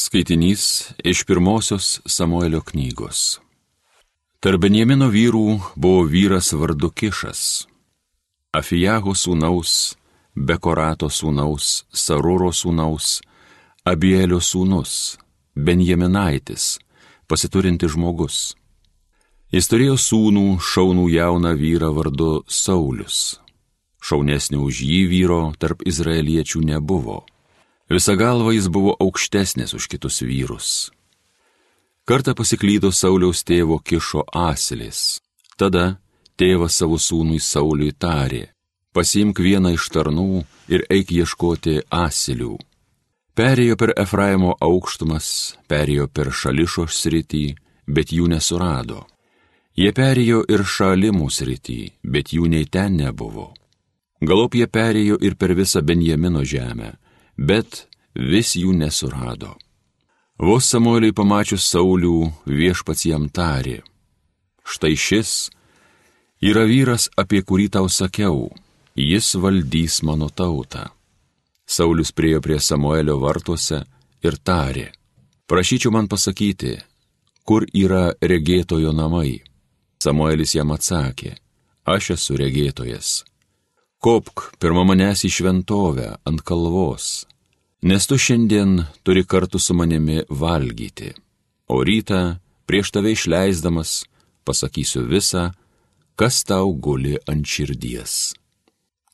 Skaitinys iš pirmosios Samuelio knygos. Tarp Benjamino vyrų buvo vyras vardu Kišas, Afijaho sūnaus, Bekorato sūnaus, Saruro sūnaus, Abielio sūnus, Benjaminaitis, pasiturinti žmogus. Jis turėjo sūnų šaunų jauną vyrą vardu Saulis. Šaunesnio už jį vyro tarp izraeliečių nebuvo. Visa galva jis buvo aukštesnis už kitus vyrus. Kartą pasiklydo Sauliaus tėvo kišo asilis. Tada tėvas savo sūnui Sauliui tarė, pasimk vieną iš tarnų ir eik ieškoti asilių. Perėjo per Efraimo aukštumas, perėjo per Šališo sritį, bet jų nesurado. Jie perėjo ir Šalimų sritį, bet jų nei ten nebuvo. Galop jie perėjo ir per visą Benjamino žemę, bet vis jų nesurado. Vos Samueliai pamačius Saulių viešpats jam tarė, štai šis yra vyras, apie kurį tau sakiau, jis valdys mano tautą. Saulis priejo prie Samuelio vartuose ir tarė, prašyčiau man pasakyti, kur yra regėtojo namai. Samuelis jam atsakė, aš esu regėtojas. Kopk pirmą manęs į šventovę ant kalvos, nes tu šiandien turi kartu su manimi valgyti, o rytą prieš tave išleisdamas pasakysiu visą, kas tau guli ant širdies.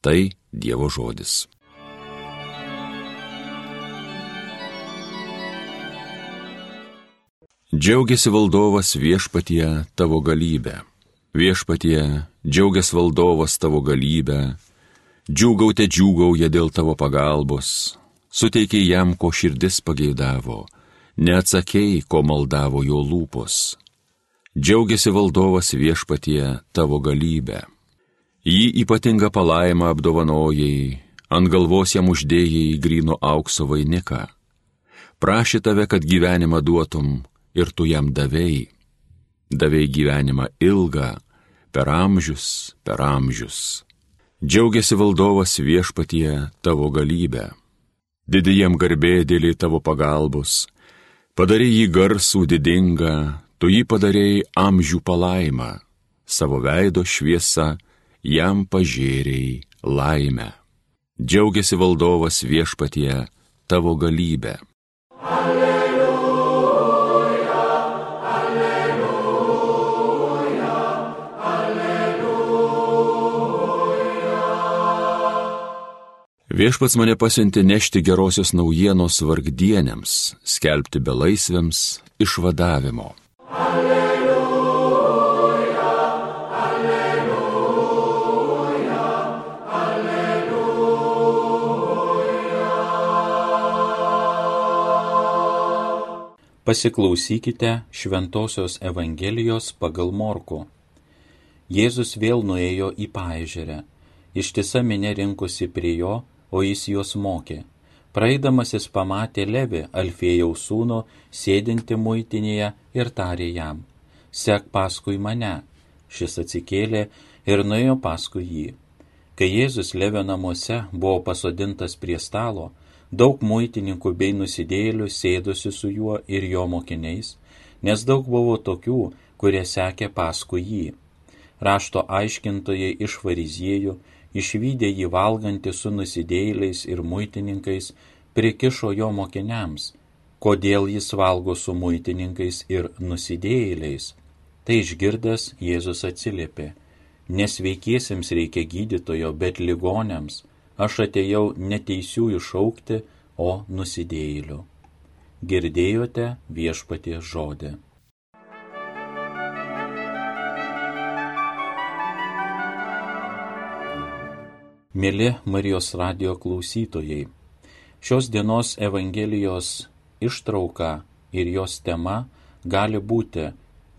Tai Dievo žodis. Džiaugiasi valdovas viešpatie tavo galybę. Viešpatie, džiaugiasi valdovas tavo galybę. Džiūgaute džiūgauja dėl tavo pagalbos suteikė jam, ko širdis pageidavo, neatsakėjai, ko maldavo jo lūpos. Džiaugiasi valdovas viešpatie tavo galybę. Jį ypatingą palaimą apdovanojai, ant galvos jam uždėjai grino aukso vainiką. Prašė tave, kad gyvenimą duotum ir tu jam davėjai. Davėjai gyvenimą ilgą, per amžius, per amžius. Džiaugiasi valdovas viešpatie tavo galybę didį jam garbė dėlį tavo pagalbos, padarė jį garsų didingą, tu jį padarėjai amžių palaimą, savo veido šviesa jam pažėrėjai laimę. Džiaugiasi valdovas viešpatie tavo galybę. Alleluja. Viešpats mane pasiuntė nešti gerosios naujienos vargdienėms, skelbti belaisviams išvadavimo. Alleluja, alleluja, alleluja. Pasiklausykite Šventojios Evangelijos pagal Morku. Jėzus vėl nuėjo į paežerę. Ištisa minė rinkusi prie jo o jis juos mokė. Praeidamas jis pamatė Levi, Alfėjaus sūnų, sėdinti muitinėje ir tarė jam, sek paskui mane. Šis atsikėlė ir nuėjo paskui jį. Kai Jėzus Levio namuose buvo pasodintas prie stalo, daug muitininkų bei nusidėlių sėdosi su juo ir jo mokiniais, nes daug buvo tokių, kurie sekė paskui jį. Rašto aiškintojai iš fariziejų išvykę jį valgantį su nusidėjėliais ir muitininkais, prikišo jo mokiniams, kodėl jis valgo su muitininkais ir nusidėjėliais. Tai išgirdęs Jėzus atsiliepė, nesveikiesiems reikia gydytojo, bet ligonėms aš atėjau neteisiųjų šaukti, o nusidėjėlių. Girdėjote viešpatie žodį. Mėly Marijos radio klausytojai, šios dienos Evangelijos ištrauka ir jos tema gali būti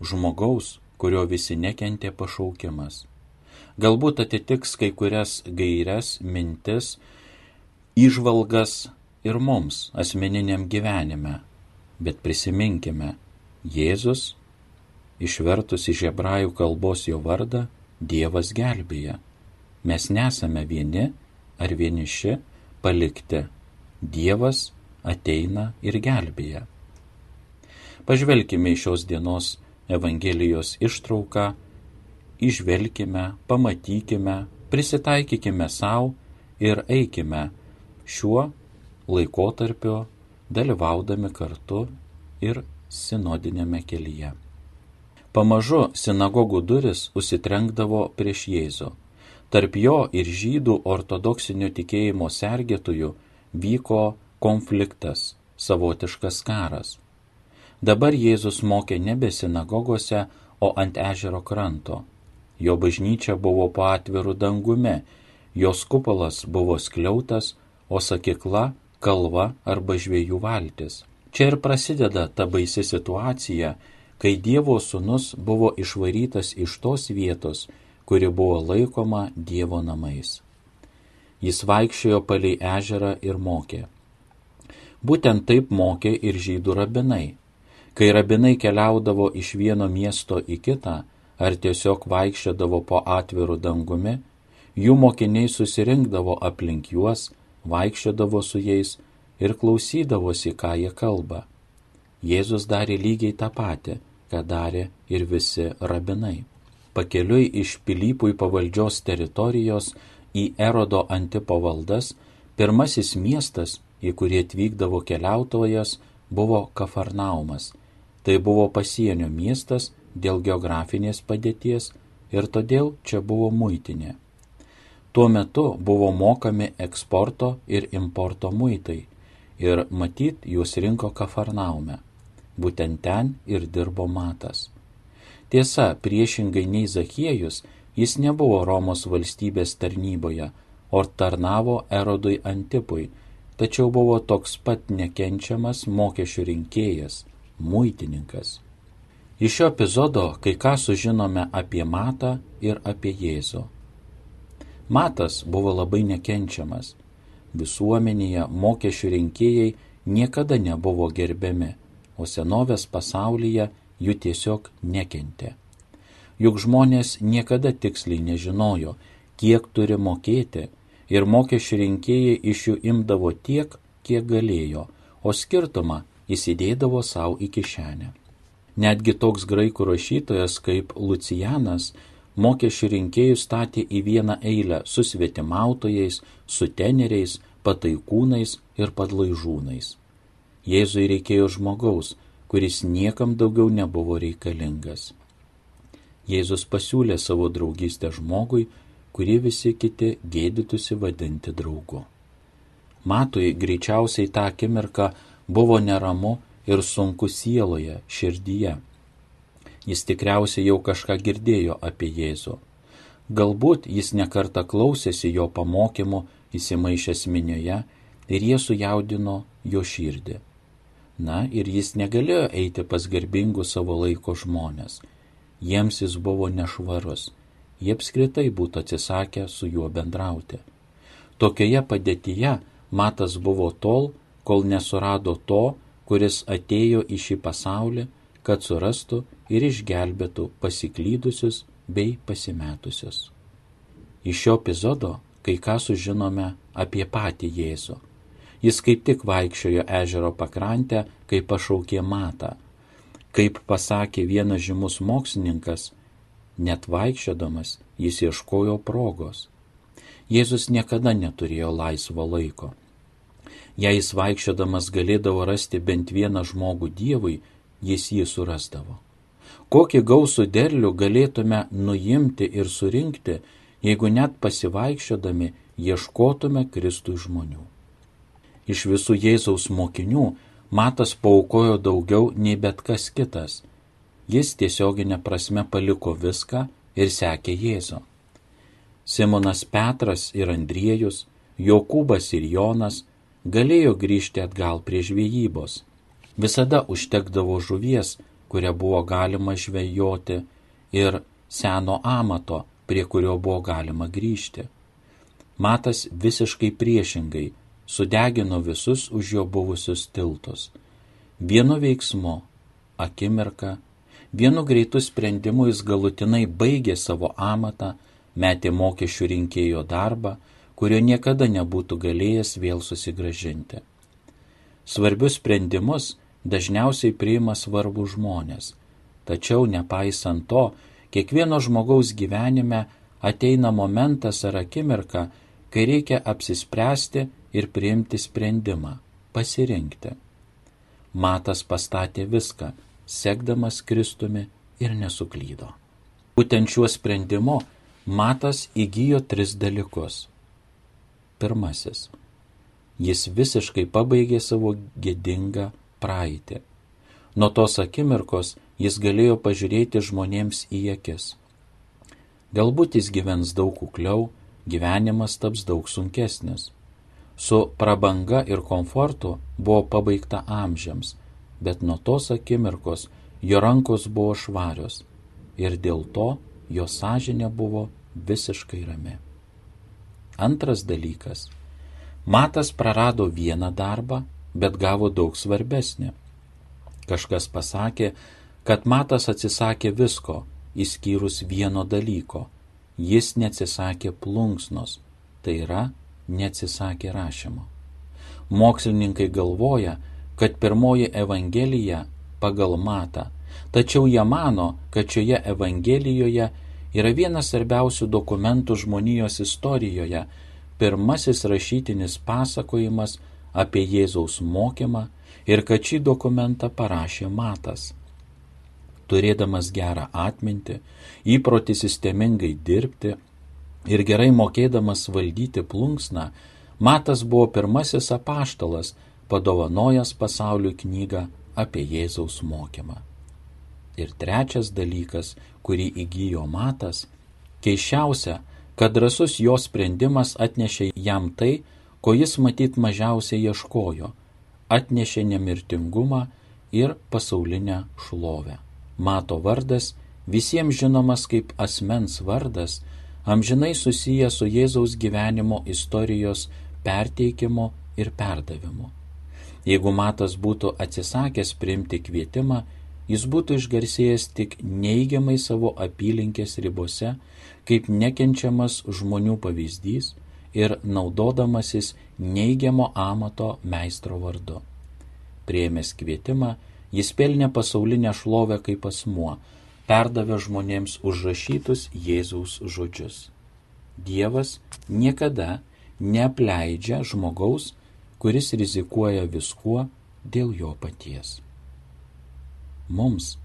žmogaus, kurio visi nekentė pašaukimas. Galbūt atitiks kai kurias gairias, mintis, išvalgas ir mums asmeniniam gyvenime, bet prisiminkime, Jėzus, išvertus iš hebrajų kalbos jo vardą, Dievas gelbėja Mes nesame vieni ar vieniši palikti. Dievas ateina ir gelbėja. Pažvelkime į šios dienos Evangelijos ištrauką, išvelkime, pamatykime, prisitaikykime savo ir eikime šiuo laikotarpiu dalyvaudami kartu ir sinodinėme kelyje. Pamažu sinagogų duris užsitrenkdavo prieš Jėzų. Tarp jo ir žydų ortodoksinio tikėjimo sergėtojų vyko konfliktas, savotiškas karas. Dabar Jėzus mokė nebe sinagogose, o ant ežero kranto. Jo bažnyčia buvo po atviru dangumi, jos kupolas buvo skliautas, o sakykla kalva arba žviejų valtis. Čia ir prasideda ta baisi situacija, kai Dievo sūnus buvo išvarytas iš tos vietos, kuri buvo laikoma Dievo namais. Jis vaikščiojo palei ežerą ir mokė. Būtent taip mokė ir žydų rabinai. Kai rabinai keliaudavo iš vieno miesto į kitą, ar tiesiog vaikščiodavo po atviru dangumi, jų mokiniai susirinkdavo aplink juos, vaikščiodavo su jais ir klausydavosi, ką jie kalba. Jėzus darė lygiai tą patį, ką darė ir visi rabinai. Pakeliui iš Pilypui pavaldžios teritorijos į Erodo antipo valdas, pirmasis miestas, į kurį atvykdavo keliautojas, buvo Kafarnaumas. Tai buvo pasienio miestas dėl geografinės padėties ir todėl čia buvo muitinė. Tuo metu buvo mokami eksporto ir importo muitai ir matyt juos rinko Kafarnaume. Būtent ten ir dirbo Matas. Tiesa, priešingai nei Zachiejus, jis nebuvo Romos valstybės tarnyboje, o tarnavo Erodui Antipui, tačiau buvo toks pat nekenčiamas mokesčių rinkėjas, muitininkas. Iš šio epizodo kai ką sužinome apie Matą ir apie Jėzų. Matas buvo labai nekenčiamas, visuomenėje mokesčių rinkėjai niekada nebuvo gerbiami, o senovės pasaulyje jų tiesiog nekentė. Juk žmonės niekada tiksliai nežinojo, kiek turi mokėti ir mokesčių rinkėjai iš jų imdavo tiek, kiek galėjo, o skirtumą įsidėdavo savo į kišenę. Netgi toks graikų rašytojas kaip Lucijanas mokesčių rinkėjų statė į vieną eilę su svetimautojais, su teneriais, pataikūnais ir padlaižūnais. Jėzui reikėjo žmogaus, kuris niekam daugiau nebuvo reikalingas. Jėzus pasiūlė savo draugystę žmogui, kurį visi kiti gėdytųsi vadinti draugu. Matui greičiausiai tą akimirką buvo neramu ir sunku sieloje, širdyje jis tikriausiai jau kažką girdėjo apie Jėzų. Galbūt jis nekarta klausėsi jo pamokymų įsimaišęs minioje ir jie sujaudino jo širdį. Na ir jis negalėjo eiti pas garbingus savo laiko žmonės. Jiems jis buvo nešvarus. Jie apskritai būtų atsisakę su juo bendrauti. Tokioje padėtyje Matas buvo tol, kol nesurado to, kuris atėjo į šį pasaulį, kad surastų ir išgelbėtų pasiklydusius bei pasimetusius. Iš šio epizodo kai ką sužinome apie patį Jėzų. Jis kaip tik vaikščiojo ežero pakrantę, kai pašaukė matą. Kaip pasakė vienas žymus mokslininkas, net vaikščiodamas jis ieškojo progos. Jėzus niekada neturėjo laisvo laiko. Jei jis vaikščiodamas galėdavo rasti bent vieną žmogų Dievui, jis jį surasdavo kokį gausų derlių galėtume nuimti ir surinkti, jeigu net pasivaikščiodami ieškotume Kristui žmonių. Iš visų Jėzaus mokinių Matas paukojo daugiau nei bet kas kitas. Jis tiesioginė prasme paliko viską ir sekė Jėzų. Simonas Petras ir Andriejus, Jokūbas ir Jonas galėjo grįžti atgal prie žvejybos. Visada užtekdavo žuvies, kurią buvo galima žvejoti, ir seno amato, prie kurio buvo galima grįžti. Matas visiškai priešingai sudegino visus už jo buvusius tiltus. Vienu veiksmu, akimirka, vienu greitu sprendimu jis galutinai baigė savo amatą, metė mokesčių rinkėjo darbą, kurio niekada nebūtų galėjęs vėl susigražinti. Svarbius sprendimus dažniausiai priima svarbų žmonės. Tačiau nepaisant to, kiekvieno žmogaus gyvenime ateina momentas ar akimirka, kai reikia apsispręsti ir priimti sprendimą - pasirinkti. Matas pastatė viską, sekdamas Kristumi ir nesuklydo. Būtent šiuo sprendimu Matas įgyjo tris dalykus. Pirmasis. Jis visiškai pabaigė savo gėdingą praeitį. Nuo tos akimirkos jis galėjo pažiūrėti žmonėms į akis. Galbūt jis gyvens daug kukliau, gyvenimas taps daug sunkesnis. Su prabanga ir komfortu buvo pabaigta amžiams, bet nuo tos akimirkos jo rankos buvo švarios ir dėl to jo sąžinė buvo visiškai rami. Antras dalykas. Matas prarado vieną darbą, bet gavo daug svarbesnį. Kažkas pasakė, kad Matas atsisakė visko, išskyrus vieno dalyko. Jis neatsisakė plunksnos, tai yra neatsisakė rašymo. Mokslininkai galvoja, kad pirmoji Evangelija pagal Matą, tačiau jie mano, kad šioje Evangelijoje yra vienas svarbiausių dokumentų žmonijos istorijoje, pirmasis rašytinis pasakojimas apie Jėzaus mokymą ir kad šį dokumentą parašė Matas. Turėdamas gerą atmintį, įprotį sistemingai dirbti ir gerai mokėdamas valdyti plunksną, Matas buvo pirmasis apaštalas, padovanojęs pasauliui knygą apie Jėzaus mokymą. Ir trečias dalykas, kurį įgyjo matas, keiščiausia, kad drasus jo sprendimas atnešė jam tai, ko jis matyt mažiausiai ieškojo - atnešė nemirtingumą ir pasaulinę šlovę. Mato vardas visiems žinomas kaip asmens vardas, amžinai susijęs su Jėzaus gyvenimo istorijos perteikimu ir perdavimu. Jeigu Matas būtų atsisakęs priimti kvietimą, jis būtų išgarsėjęs tik neigiamai savo apylinkės ribose, kaip nekenčiamas žmonių pavyzdys ir naudodamasis neigiamo amato meistro vardu. Prieimęs kvietimą, jis pelnė pasaulinę šlovę kaip asmuo, perdavė žmonėms užrašytus Jėzaus žodžius. Dievas niekada neapleidžia žmogaus, kuris rizikuoja viskuo dėl jo paties mums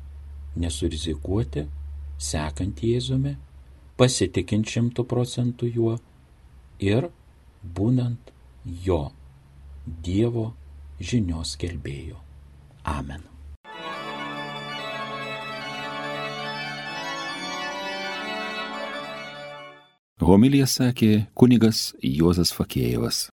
nesurizikuoti, sekant Jėzumi, pasitikint šimtų procentų juo ir būnant jo Dievo žinios kelbėjo. Amen. Homilija sakė kunigas Juozas Fakėjevas.